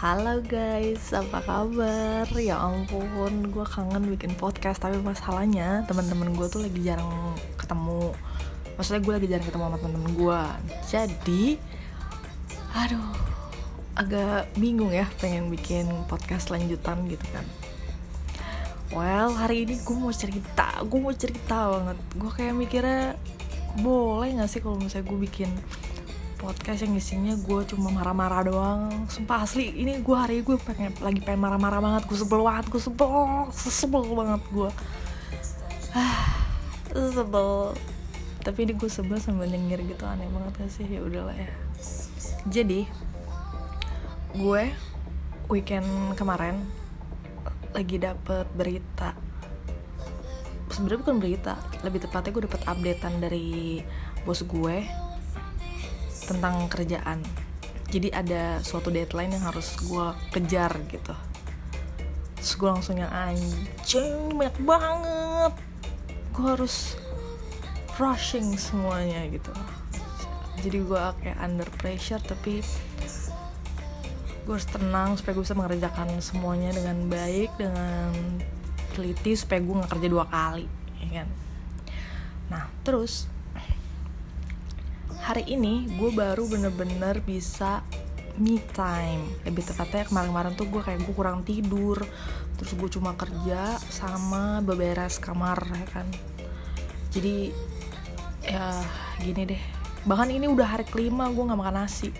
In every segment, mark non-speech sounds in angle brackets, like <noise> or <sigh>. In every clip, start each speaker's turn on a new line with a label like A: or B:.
A: Halo guys, apa kabar? Ya ampun, gue kangen bikin podcast Tapi masalahnya teman-teman gue tuh lagi jarang ketemu. Maksudnya gue lagi jarang ketemu sama temen-temen gue Jadi, aduh, agak bingung ya pengen bikin podcast lanjutan gitu kan. Well, hari ini gue mau cerita, gue mau cerita banget. Gue kayak mikirnya, boleh gak sih kalau misalnya gue bikin podcast yang isinya gue cuma marah-marah doang. Sumpah asli ini gue hari gue pengen lagi pengen marah-marah banget. Gue sebel banget gue sebel sebel banget gue <sighs> ah sebel. Tapi ini gue sebel sambil nyengir gitu aneh banget gak sih? Ya udahlah ya. Jadi gue weekend kemarin lagi dapet berita. Sebenarnya bukan berita lebih tepatnya gue dapet updatean dari bos gue tentang kerjaan. Jadi ada suatu deadline yang harus gue kejar gitu. Terus gue langsung yang anjing banyak banget. Gue harus rushing semuanya gitu. Jadi gue kayak under pressure tapi gue harus tenang supaya gue bisa mengerjakan semuanya dengan baik dengan teliti supaya gue nggak kerja dua kali ya kan? Nah terus hari ini gue baru bener-bener bisa me time. Lebih tepatnya kemarin-kemarin tuh gue kayak gue kurang tidur. Terus gue cuma kerja sama beberes kamar ya kan. Jadi ya gini deh. Bahkan ini udah hari kelima gue nggak makan nasi.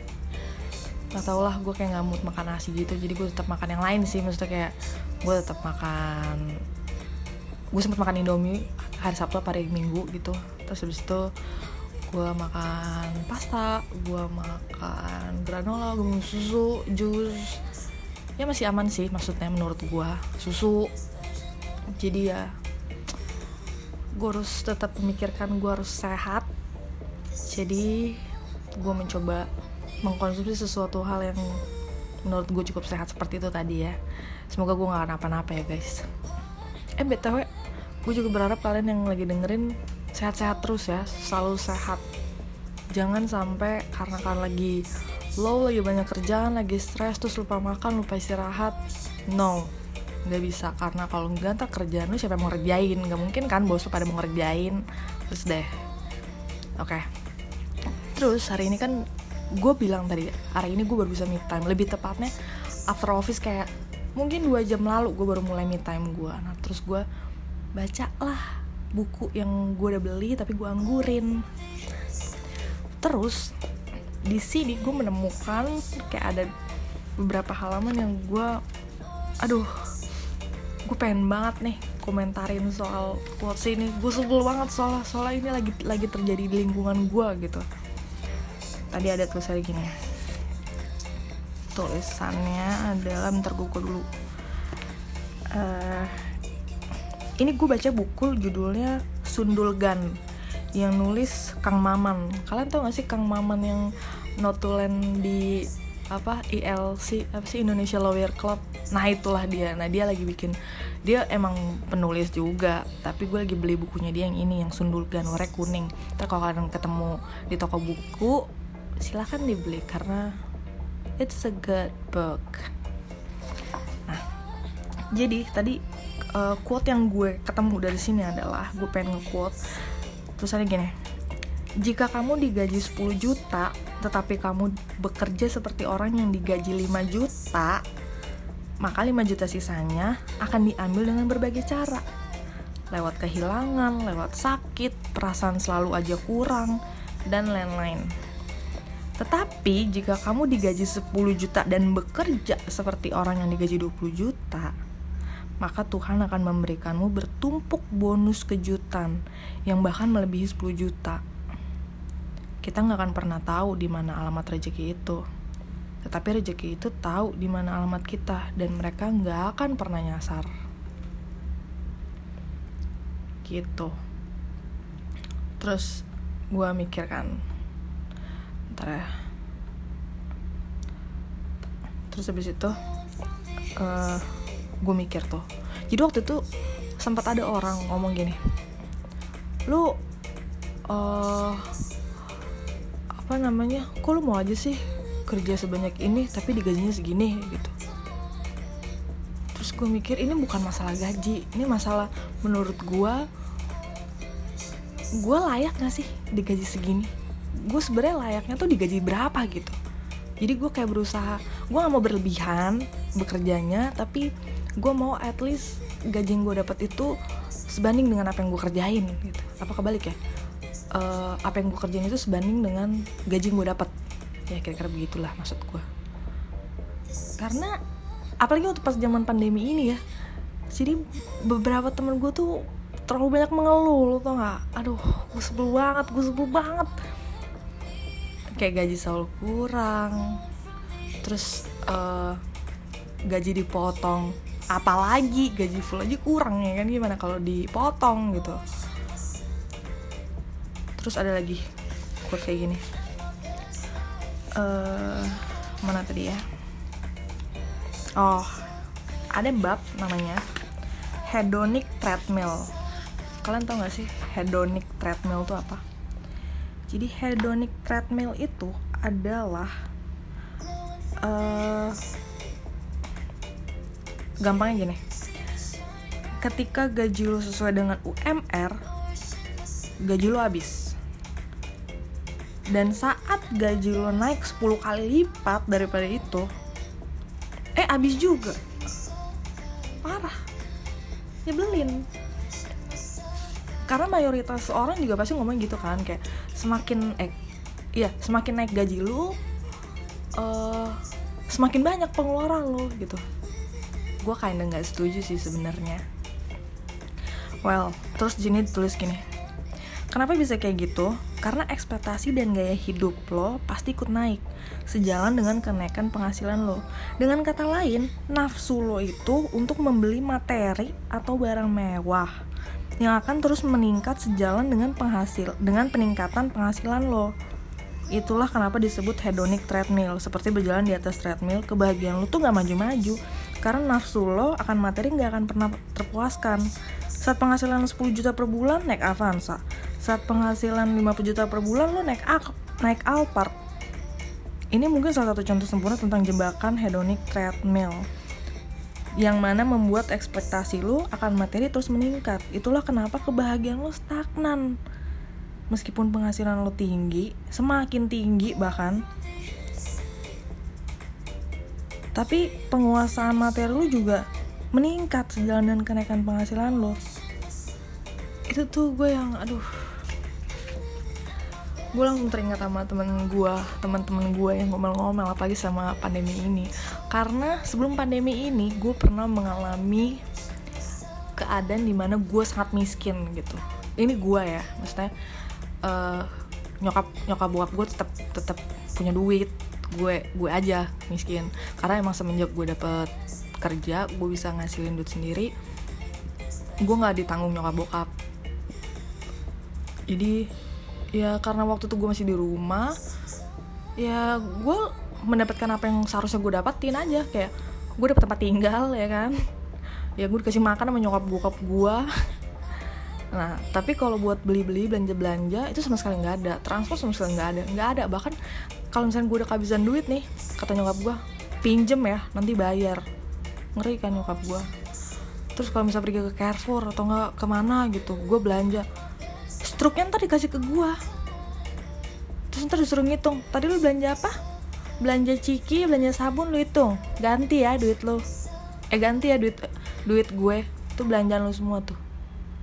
A: Gak tau lah gue kayak nggak mood makan nasi gitu. Jadi gue tetap makan yang lain sih. Maksudnya kayak gue tetap makan gue sempet makan indomie hari sabtu hari minggu gitu. Terus habis itu gue makan pasta gue makan granola gue minum susu jus. Ya masih aman sih maksudnya menurut gue susu. Jadi ya gue harus tetap memikirkan gue harus sehat. Jadi gue mencoba mengkonsumsi sesuatu hal yang menurut gue cukup sehat seperti itu tadi ya. Semoga gue gak kenapa-napa ya guys. Eh btw gue juga berharap kalian yang lagi dengerin sehat-sehat terus ya selalu sehat. Jangan sampai karena kalian lagi low lagi banyak kerjaan lagi stres terus lupa makan lupa istirahat. No nggak bisa. Karena kalau nggak ntar kerjaan lu siapa yang mau ngerjain? Nggak mungkin kan bos lu pada mau ngerjain. Terus deh. Oke. Okay. terus hari ini kan gue bilang tadi hari ini gue baru bisa me time. Lebih tepatnya after office kayak mungkin dua jam lalu gue baru mulai me time gue nah terus gue baca lah buku yang gue udah beli tapi gue anggurin. Terus di sini gue menemukan kayak ada beberapa halaman yang gue aduh gue pengen banget nih komentarin soal quotes ini. Gue sebel banget soal soal ini lagi lagi terjadi di lingkungan gue gitu. Tadi ada tulisannya gini. Tulisannya adalah bentar gue dulu. Uh, ini gue baca buku judulnya Sundulgan yang nulis Kang Maman. Kalian tau gak sih Kang Maman yang notulen di apa ILC apa sih Indonesia Lawyer Club? Nah itulah dia. Nah dia lagi bikin dia emang penulis juga tapi gue lagi beli bukunya dia yang ini yang Sundulgan warna kuning. Ntar kalau kalian ketemu di toko buku silahkan dibeli karena it's a good book. Nah jadi tadi uh, quote yang gue ketemu dari sini adalah gue pengen nge-quote tulisannya gini jika kamu digaji 10 juta tetapi kamu bekerja seperti orang yang digaji 5 juta maka 5 juta sisanya akan diambil dengan berbagai cara lewat kehilangan, lewat sakit, perasaan selalu aja kurang, dan lain-lain. Tetapi jika kamu digaji 10 juta dan bekerja seperti orang yang digaji 20 juta, maka Tuhan akan memberikanmu bertumpuk bonus kejutan yang bahkan melebihi 10 juta. Kita nggak akan pernah tahu di mana alamat rezeki itu. Tetapi rezeki itu tahu di mana alamat kita dan mereka nggak akan pernah nyasar. Gitu. Terus gue mikir kan, ntar ya. Terus habis itu, uh, gue mikir tuh. Jadi waktu itu sempat ada orang ngomong gini, lu uh, apa namanya, kok lu mau aja sih kerja sebanyak ini tapi digajinya segini? Gitu. Terus gue mikir ini bukan masalah gaji ini masalah menurut gue gue layak gak sih digaji segini? Gue sebenarnya layaknya tuh digaji berapa? Gitu. Jadi gue kayak berusaha gue gak mau berlebihan bekerjanya tapi gue mau at least gaji yang gue dapat itu sebanding dengan apa yang gue kerjain gitu. Apa kebalik ya? Uh, apa yang gue kerjain itu sebanding dengan gaji yang gue dapat ya kira-kira begitulah maksud gue karena apalagi waktu pas zaman pandemi ini ya jadi beberapa temen gue tuh terlalu banyak mengeluh lo tau gak aduh gue sebel banget gue sebel banget. Kayak gaji selalu kurang terus uh, gaji dipotong apalagi gaji full aja kurang ya kan? Gimana kalau dipotong gitu? Terus ada lagi quote kayak gini. Uh, mana tadi ya? Oh ada bab namanya hedonic treadmill. Kalian tau gak sih hedonic treadmill itu apa? Jadi hedonic treadmill itu adalah uh, gampangnya gini. Ketika gaji lo sesuai dengan UMR gaji lo habis. Dan saat gaji lo naik 10 kali lipat daripada itu eh abis juga. Parah. Nyebelin. Karena mayoritas orang juga pasti ngomong gitu kan kayak semakin eh iya semakin naik gaji lu uh, semakin banyak pengeluaran lu gitu gue kinda nggak setuju sih sebenarnya well terus Jenny tulis gini kenapa bisa kayak gitu karena ekspektasi dan gaya hidup lo pasti ikut naik sejalan dengan kenaikan penghasilan lo. Dengan kata lain, nafsu lo itu untuk membeli materi atau barang mewah yang akan terus meningkat sejalan dengan penghasil dengan peningkatan penghasilan lo. Itulah kenapa disebut hedonic treadmill, seperti berjalan di atas treadmill, kebahagiaan lo tuh gak maju-maju, karena nafsu lo akan materi gak akan pernah terpuaskan. Saat penghasilan 10 juta per bulan, naik Avanza. Saat penghasilan 50 juta per bulan lo naik Al naik Alphard. Ini mungkin salah satu contoh sempurna tentang jebakan hedonic treadmill yang mana membuat ekspektasi lo akan materi terus meningkat. Itulah kenapa kebahagiaan lo stagnan. Meskipun penghasilan lo tinggi semakin tinggi bahkan tapi penguasaan materi lo juga meningkat sejalan dengan kenaikan penghasilan lo itu tuh gue yang aduh. Gue langsung teringat sama temen gue teman-teman gue yang ngomel-ngomel apalagi sama pandemi ini. Karena sebelum pandemi ini gue pernah mengalami keadaan di mana gue sangat miskin gitu. Ini gue ya maksudnya uh, nyokap nyokap bokap gue tetap tetap punya duit gue gue aja miskin. Karena emang semenjak gue dapet kerja gue bisa ngasilin duit sendiri gue nggak ditanggung nyokap bokap. Jadi ya karena waktu itu gue masih di rumah ya gue mendapatkan apa yang seharusnya gue dapatin aja. Kayak gue dapet tempat tinggal ya kan? Ya gue dikasih makan sama nyokap bokap gue. Nah tapi kalau buat beli-beli belanja-belanja itu sama sekali nggak ada. Transport sama sekali nggak ada nggak ada. Bahkan kalau misalnya gue udah kehabisan duit nih kata nyokap gue pinjem ya nanti bayar. Ngeri kan nyokap gue terus kalau misalnya pergi ke Carrefour atau nggak ke mana gitu gue belanja. Struknya ntar dikasih ke gua. Terus ntar disuruh ngitung tadi lu belanja apa? Belanja ciki belanja sabun lu hitung. Ganti ya duit lu. Eh ganti ya duit duit gue. Tuh belanjaan lu semua tuh.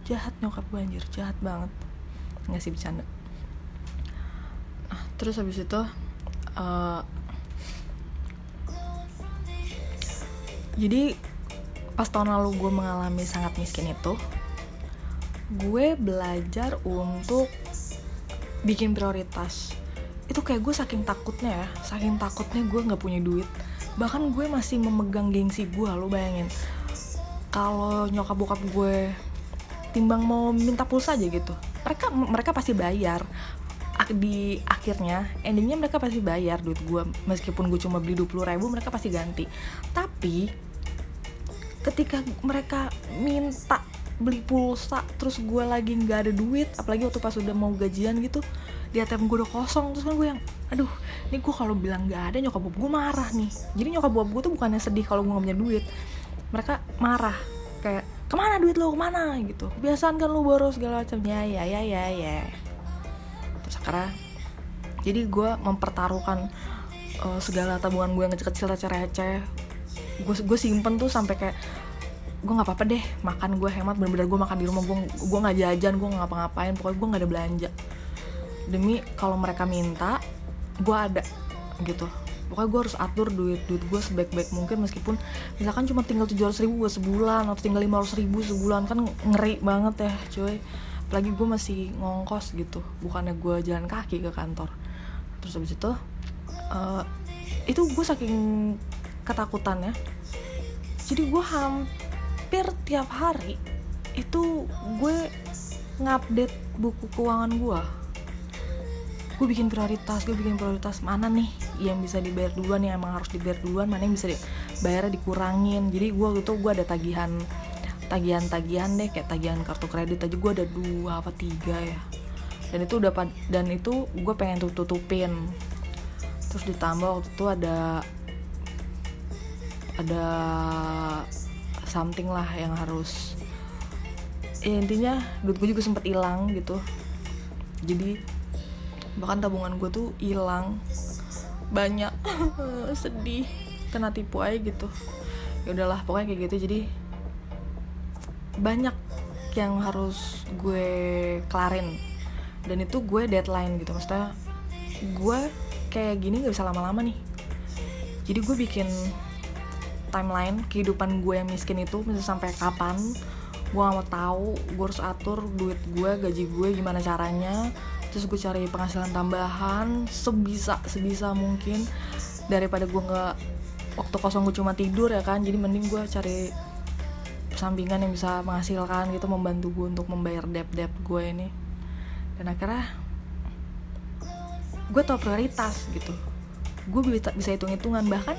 A: Jahat nyokap gue anjir. Jahat banget. Nggak sih bercanda. Nah, terus habis itu uh, jadi pas tahun lalu gue mengalami sangat miskin itu gue belajar untuk bikin prioritas. Itu kayak gue saking takutnya ya saking takutnya gue nggak punya duit. Bahkan gue masih memegang gengsi gue lo bayangin. Kalau nyokap bokap gue timbang mau minta pulsa aja gitu mereka mereka pasti bayar di akhirnya endingnya mereka pasti bayar duit gue meskipun gue cuma beli 20 ribu mereka pasti ganti. Tapi ketika mereka minta beli pulsa terus gue lagi nggak ada duit apalagi waktu pas udah mau gajian gitu di ATM gue udah kosong. Terus kan gue yang aduh ini gue kalau bilang nggak ada nyokap bokap gue marah nih. Jadi nyokap bokap gue tuh bukannya sedih kalau gue nggak punya duit. Mereka marah kayak ke mana duit lo ke mana? Gitu. Kebiasaan kan lo boros segala macam. Ya ya ya ya ya akhirnya jadi gue mempertaruhkan uh, segala tabungan gue yang kecil-kecil receh-receh gue gue simpen tuh sampai kayak gue nggak apa-apa deh makan gue hemat bener-bener gue makan di rumah gue gue nggak jajan gue nggak ngapa-ngapain pokoknya gue nggak ada belanja. Demi kalau mereka minta gue ada gitu. Pokoknya gue harus atur duit duit gue sebaik-baik mungkin meskipun misalkan cuma tinggal tujuh ratus ribu gue sebulan atau tinggal lima ratus ribu sebulan kan ngeri banget ya cuy apalagi gue masih ngongkos gitu bukannya gue jalan kaki ke kantor. Terus habis itu uh, itu gue saking ketakutannya jadi gue hampir tiap hari itu gue ngupdate buku keuangan gue gue bikin prioritas gue bikin prioritas mana nih yang bisa dibayar duluan yang emang harus dibayar duluan mana yang bisa dibayar dikurangin. Jadi gue gitu gue ada tagihan tagihan-tagihan deh kayak tagihan kartu kredit aja. Gue ada dua apa tiga ya. Dan itu udah dan itu gue pengen tutup tutupin terus ditambah waktu itu ada ada something lah yang harus ya intinya duit gue juga sempet hilang gitu. Jadi bahkan tabungan gue tuh hilang. Banyak. <laughs> Sedih. Kena tipu aja gitu. Ya udahlah pokoknya kayak gitu. Jadi banyak yang harus gue kelarin. Dan itu gue deadline gitu maksudnya gue kayak gini gak bisa lama-lama nih. Jadi gue bikin timeline kehidupan gue yang miskin itu bisa sampai kapan gue gak mau tahu gue harus atur duit gue gaji gue gimana caranya. Terus gue cari penghasilan tambahan sebisa sebisa mungkin daripada gue nggak waktu kosong gue cuma tidur ya kan jadi mending gue cari sampingan yang bisa menghasilkan gitu membantu gue untuk membayar debt debt gue ini. Dan akhirnya gue tau prioritas gitu. Gue bisa bisa hitung hitungan bahkan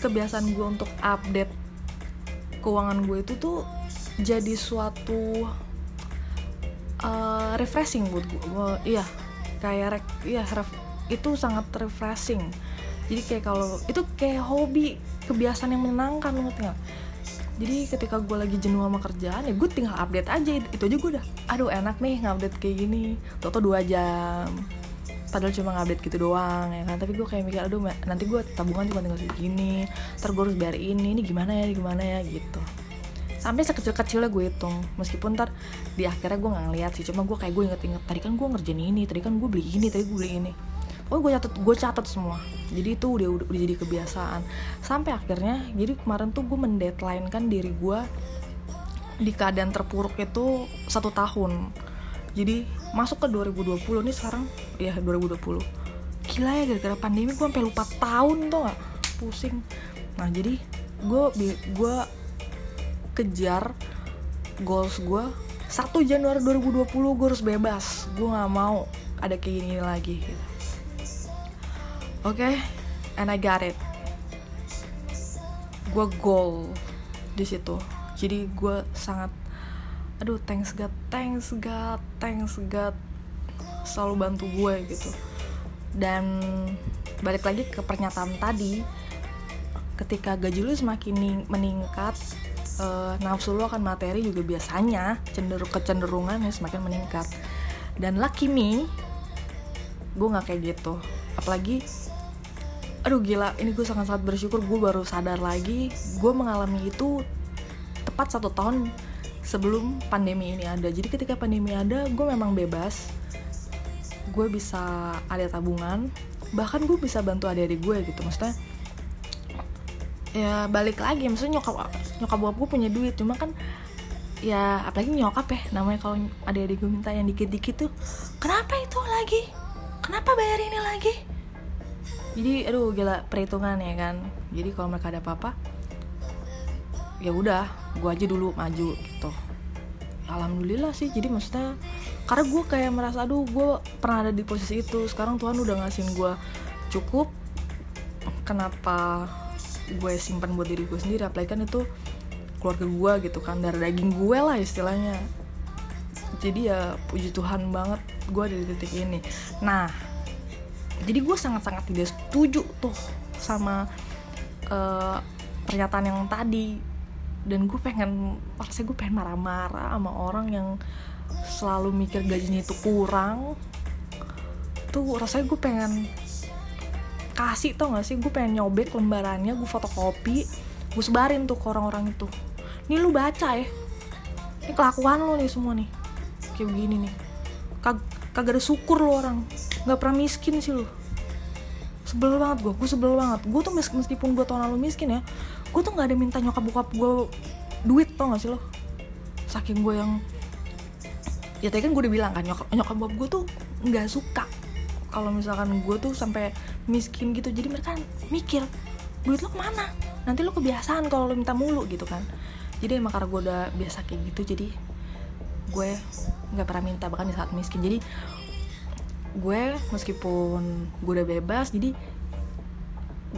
A: kebiasaan gue untuk update keuangan gue itu tuh jadi suatu uh, refreshing buat gue iya kayak rek iya ref, itu sangat refreshing. Jadi kayak kalau itu kayak hobi kebiasaan yang menyenangkan ngerti gak? Jadi ketika gue lagi jenuh sama kerjaan ya gue tinggal update aja. Itu aja gue udah aduh enak nih ngupdate kayak gini. Toto dua jam. Padahal cuma ngupdate gitu doang ya kan? Tapi gue kayak mikir aduh nanti gue tabungan cuma tinggal segini terus gue harus bayar ini ini gimana ya gimana ya gitu. Sampai sekecil-kecilnya gue hitung. Meskipun ntar di akhirnya gue nggak ngeliat sih cuma gue kayak gue inget-inget tadi kan gue ngerjain ini tadi kan gue beli ini tadi gue beli ini oh gue catat gue catat semua. Jadi itu udah, udah udah jadi kebiasaan. Sampai akhirnya jadi kemarin tuh gue mendeadline kan diri gue di keadaan terpuruk itu satu tahun. Jadi masuk ke 2020 nih sekarang ya 2020 gila ya gara-gara pandemi gue sampai lupa tahun tuh gak? Pusing. Nah jadi gue gue kejar goals gue 1 Januari 2020 gue harus bebas. Gue nggak mau ada kayak gini lagi gitu. Oke? Okay? and I got it. Gue goal di situ. Jadi gue sangat aduh thanks God thanks God thanks God. Selalu bantu gue gitu. Dan balik lagi ke pernyataan tadi ketika gaji lu semakin meningkat uh, nafsu lo akan materi juga biasanya cenderung kecenderungan ya semakin meningkat. Dan lucky me gue nggak kayak gitu. Apalagi aduh gila ini gue sangat-sangat bersyukur gue baru sadar lagi gue mengalami itu tepat satu tahun sebelum pandemi ini ada. Jadi ketika pandemi ada gue memang bebas. Gue bisa ada tabungan bahkan gue bisa bantu adik-adik gue gitu. Maksudnya ya balik lagi maksudnya nyokap nyokap bokap gue punya duit. Cuma kan ya apalagi nyokap ya namanya kalau ada adik gue minta yang dikit-dikit tuh kenapa itu lagi? Kenapa bayar ini lagi jadi aduh gila perhitungan ya kan. Jadi kalau mereka ada apa-apa ya udah gue aja dulu maju gitu. Alhamdulillah sih jadi maksudnya karena gue kayak merasa aduh gue pernah ada di posisi itu sekarang Tuhan udah ngasihin gue cukup. Kenapa gue simpan buat diri gue sendiri? Apalagi kan itu keluarga gue gitu kan darah daging gue lah istilahnya. Jadi ya puji Tuhan banget gue ada di titik ini. Nah jadi gue sangat-sangat tidak setuju tuh sama uh, pernyataan yang tadi. Dan gue pengen rasanya gue pengen marah-marah sama orang yang selalu mikir gajinya itu kurang. Tuh rasanya gue pengen kasih tau gak sih? Gue pengen nyobek lembarannya gue fotokopi gue sebarin tuh ke orang-orang itu. Nih lu baca ya. Ini kelakuan lo nih semua nih. Kayak begini nih. Kag kagak ada syukur lo orang nggak pernah miskin sih lo sebel banget gue gue sebel banget. Gue tuh meskipun gue tahun lalu miskin ya gue tuh nggak ada minta nyokap bokap gue duit tau gak sih lo saking gue yang ya tadi kan gue udah bilang kan nyokap nyokap bokap gue tuh nggak suka kalau misalkan gue tuh sampai miskin gitu. Jadi mereka mikir duit lo ke mana? Nanti lo kebiasaan kalau lo minta mulu gitu kan. Jadi emang karena gue udah biasa kayak gitu jadi gue nggak pernah minta bahkan di saat miskin. Jadi gue meskipun gue udah bebas jadi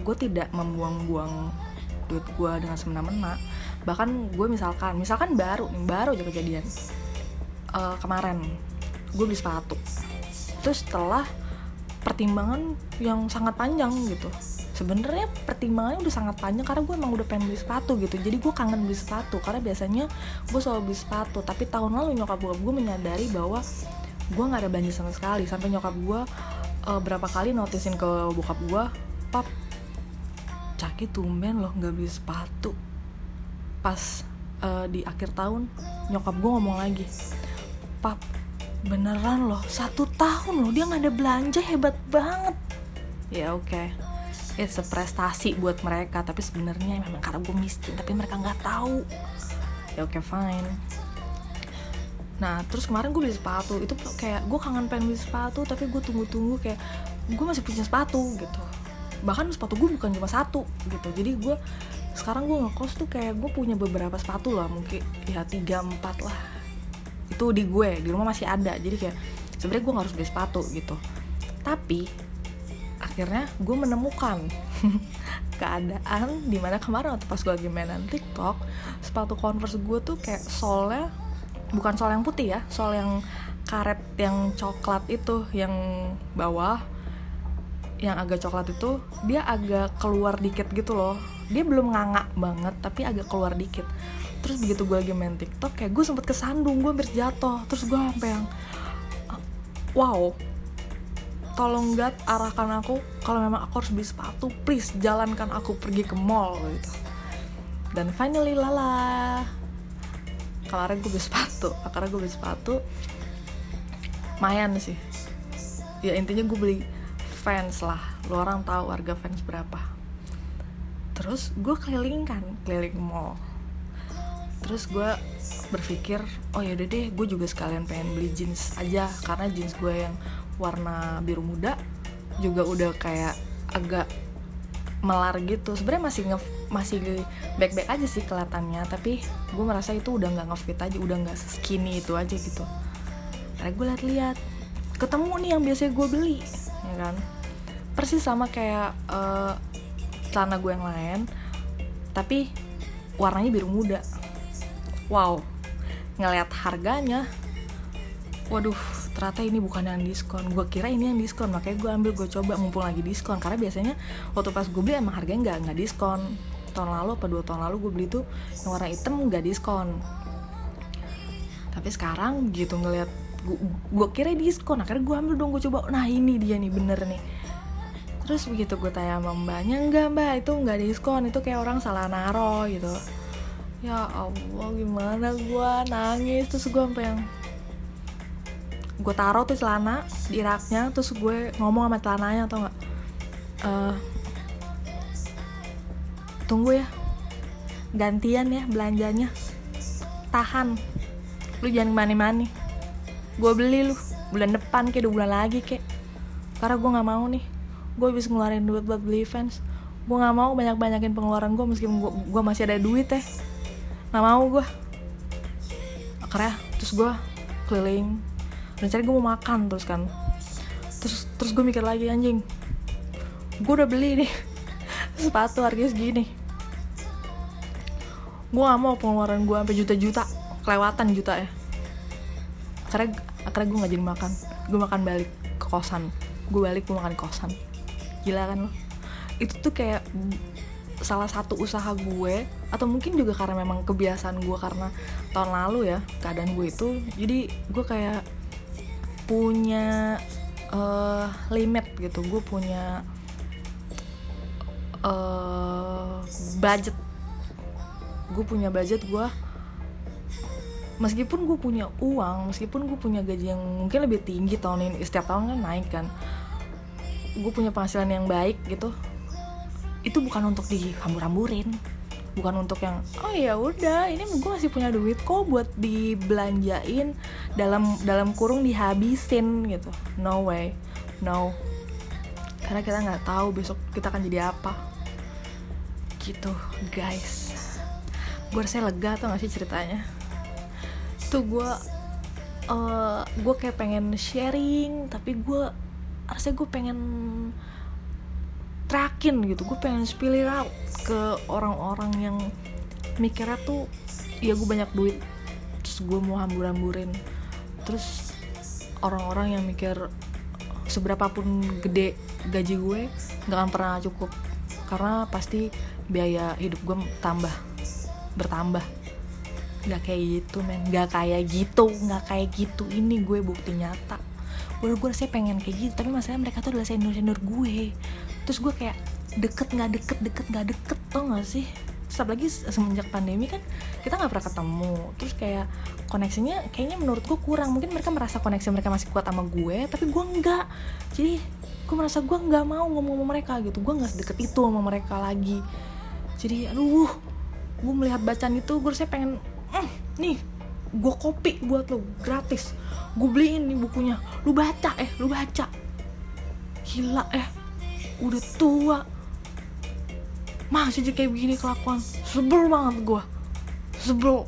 A: gue tidak membuang-buang duit gue dengan semena-mena. Bahkan gue misalkan misalkan baru nih baru aja kejadian. Uh, kemarin gue beli sepatu. Terus setelah pertimbangan yang sangat panjang gitu. Sebenarnya pertimbangannya udah sangat panjang karena gue emang udah pengen beli sepatu gitu. Jadi gue kangen beli sepatu karena biasanya gue selalu beli sepatu. Tapi tahun lalu nyokap gue menyadari bahwa gue nggak ada belanja sama sekali. Sampai nyokap gue uh, berapa kali notisin ke bokap gue pap caki tumben loh nggak beli sepatu. Pas uh, di akhir tahun nyokap gue ngomong lagi pap beneran loh satu tahun loh dia nggak ada belanja hebat banget. Ya oke. Okay. it's prestasi buat mereka tapi sebenarnya memang karena gue miskin tapi mereka nggak tahu. Ya oke okay, fine nah terus kemarin gue beli sepatu. Itu kayak gue kangen pengen beli sepatu tapi gue tunggu-tunggu kayak gue masih punya sepatu gitu. Bahkan sepatu gue bukan cuma satu gitu. Jadi gue sekarang gue ngekos tuh kayak gue punya beberapa sepatu lah mungkin ya tiga empat lah. Itu di gue di rumah masih ada. Jadi kayak sebenarnya gue harus beli sepatu gitu. Tapi akhirnya gue menemukan <laughs> keadaan di mana kemarin waktu pas gue lagi mainan TikTok sepatu Converse gue tuh kayak solnya bukan sol yang putih ya sol yang karet yang coklat itu yang bawah yang agak coklat itu dia agak keluar dikit gitu loh. Dia belum nganga banget tapi agak keluar dikit. Terus begitu gue lagi main tiktok kayak gue sempet kesandung gue hampir jatuh. Terus gue sampai yang wow tolong gak arahkan aku. Kalau memang aku harus beli sepatu please jalankan aku pergi ke mall gitu. Dan finally lala kemarin gue beli sepatu. Karena gue beli sepatu. Lumayan sih. Ya intinya gue beli fans lah. Lo orang tahu harga fans berapa. Terus gue keliling kan keliling mall. Terus gue berpikir oh ya deh gue juga sekalian pengen beli jeans aja. Karena jeans gue yang warna biru muda juga udah kayak agak melar gitu. Sebenarnya masih nge masih back aja sih kelihatannya tapi gue merasa itu udah nggak ngefit aja udah nggak skinny itu aja gitu. Karena gue lihat-lihat ketemu nih yang biasa gue beli ya kan? Persis sama kayak uh, celana gue yang lain tapi warnanya biru muda. Wow ngeliat harganya waduh ternyata ini bukan yang diskon. Gue kira ini yang diskon makanya gue ambil gue coba mumpung lagi diskon. Karena biasanya waktu pas gue beli emang harganya nggak nggak diskon tahun lalu apa dua tahun lalu gue beli tuh yang warna hitam nggak diskon. Tapi sekarang gitu ngeliat gue kira diskon akhirnya gue ambil dong gue coba nah ini dia nih bener nih. Terus begitu gue tanya sama mbaknya enggak mbak itu nggak diskon itu kayak orang salah naro gitu. Ya allah gimana gue nangis terus gue sampai yang gue taruh tuh celana di raknya terus gue ngomong sama celananya atau nggak? Uh, tunggu ya. Gantian ya belanjanya. Tahan. Lu jangan mani-mani gue beli lu. Bulan depan kayak dua bulan lagi kayak. Karena gue nggak mau nih. Gue bisa ngeluarin duit buat beli fans. Gue nggak mau banyak banyakin pengeluaran gue meskipun gue masih ada duit teh nggak mau gue akhirnya terus gue keliling. Rencana gue mau makan terus kan. Terus terus gue mikir lagi anjing. Gue udah beli nih sepatu harganya segini. Gue gak mau pengeluaran gue sampai juta-juta. Kelewatan juta ya. Akhirnya akhirnya gue nggak jadi makan. Gue makan balik ke kosan. Gue balik gue makan kosan. Gila kan lo itu tuh kayak salah satu usaha gue atau mungkin juga karena memang kebiasaan gue karena tahun lalu ya keadaan gue itu. Jadi gue kayak punya uh, limit gitu. Gue punya uh, budget. Gue punya budget gue meskipun gue punya uang meskipun gue punya gaji yang mungkin lebih tinggi tahun ini setiap tahun kan naik kan. Gue punya penghasilan yang baik gitu. Itu bukan untuk dihambur-hamburin. Bukan untuk yang oh ya udah ini gue masih punya duit kok buat dibelanjain dalam dalam kurung dihabisin gitu. No way. No. Karena kita nggak tahu besok kita akan jadi apa gitu guys. Gue rasanya lega tuh gak sih ceritanya? Tuh gue uh, gue kayak pengen sharing tapi gue rasanya gue pengen terakin gitu. Gue pengen spill it out ke orang-orang yang mikirnya tuh ya gue banyak duit terus gue mau hambur-hamburin. Terus orang-orang yang mikir seberapa pun gede gaji gue nggak akan pernah cukup. Karena pasti biaya hidup gue tambah bertambah. Nggak kayak gitu men. Nggak kayak gitu nggak kayak gitu. Ini gue bukti nyata. Gue gue rasanya pengen kayak gitu tapi masalahnya mereka tuh adalah senior senior gue. Terus gue kayak deket nggak deket deket nggak deket tau gak sih? Terus apalagi semenjak pandemi kan kita nggak pernah ketemu. Terus kayak koneksinya kayaknya menurut gue kurang. Mungkin mereka merasa koneksi mereka masih kuat sama gue tapi gue enggak jadi gue merasa gue nggak mau ngomong sama mereka gitu. Gue nggak deket itu sama mereka lagi jadi aduh gue melihat bacaan itu gue rasanya pengen mm, nih gue kopi buat lo gratis. Gue beliin nih bukunya. Lu baca eh lu baca. Gila eh udah tua. Masih aja kayak begini kelakuan. Sebel banget gue sebel.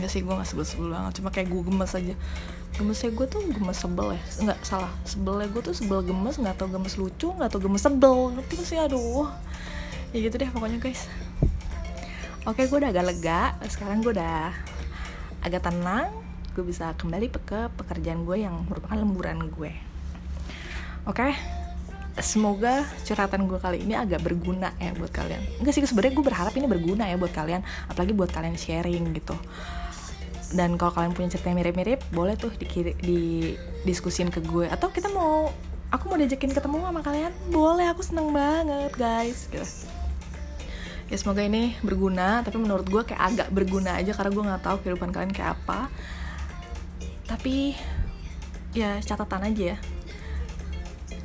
A: Gak sih gue gak sebel-sebel banget. Cuma kayak gue gemes aja. Gemesnya gue tuh gemes sebel ya. Nggak salah. Sebelnya gue tuh sebel gemes nggak tau gemes lucu nggak tau gemes sebel. Ngerti sih? Aduh ya gitu deh pokoknya guys. Oke gue udah agak lega. Sekarang gue udah agak tenang. Gue bisa kembali ke pekerjaan gue yang merupakan lemburan gue. Oke? Semoga curhatan gue kali ini agak berguna ya buat kalian. Enggak sih sebenarnya gue berharap ini berguna ya buat kalian. Apalagi buat kalian sharing gitu. Dan kalau kalian punya cerita mirip-mirip boleh tuh dikiri, di diskusin ke gue. Atau kita mau aku mau diajakin ketemu sama kalian? Boleh aku seneng banget guys. Gitu ya semoga ini berguna tapi menurut gue kayak agak berguna aja karena gue nggak tahu kehidupan kalian kayak apa tapi ya catatan aja ya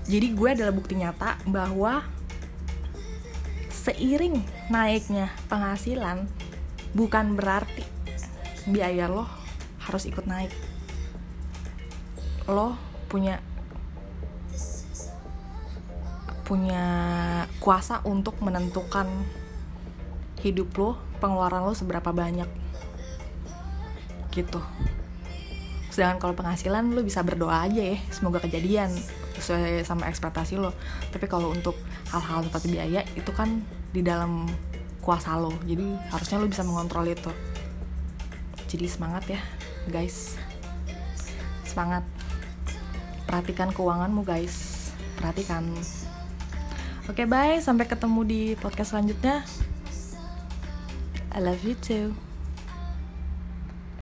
A: jadi gue adalah bukti nyata bahwa seiring naiknya penghasilan bukan berarti biaya lo harus ikut naik. Lo punya punya kuasa untuk menentukan hidup lo, pengeluaran lo seberapa banyak. Gitu. Sedangkan kalau penghasilan lo bisa berdoa aja ya, semoga kejadian sesuai sama ekspektasi lo. Tapi kalau untuk hal-hal seperti biaya itu kan di dalam kuasa lo. Jadi harusnya lo bisa mengontrol itu. Jadi semangat ya guys. Semangat. Perhatikan keuanganmu guys. Perhatikan. Oke bye. Sampai ketemu di podcast selanjutnya I love you too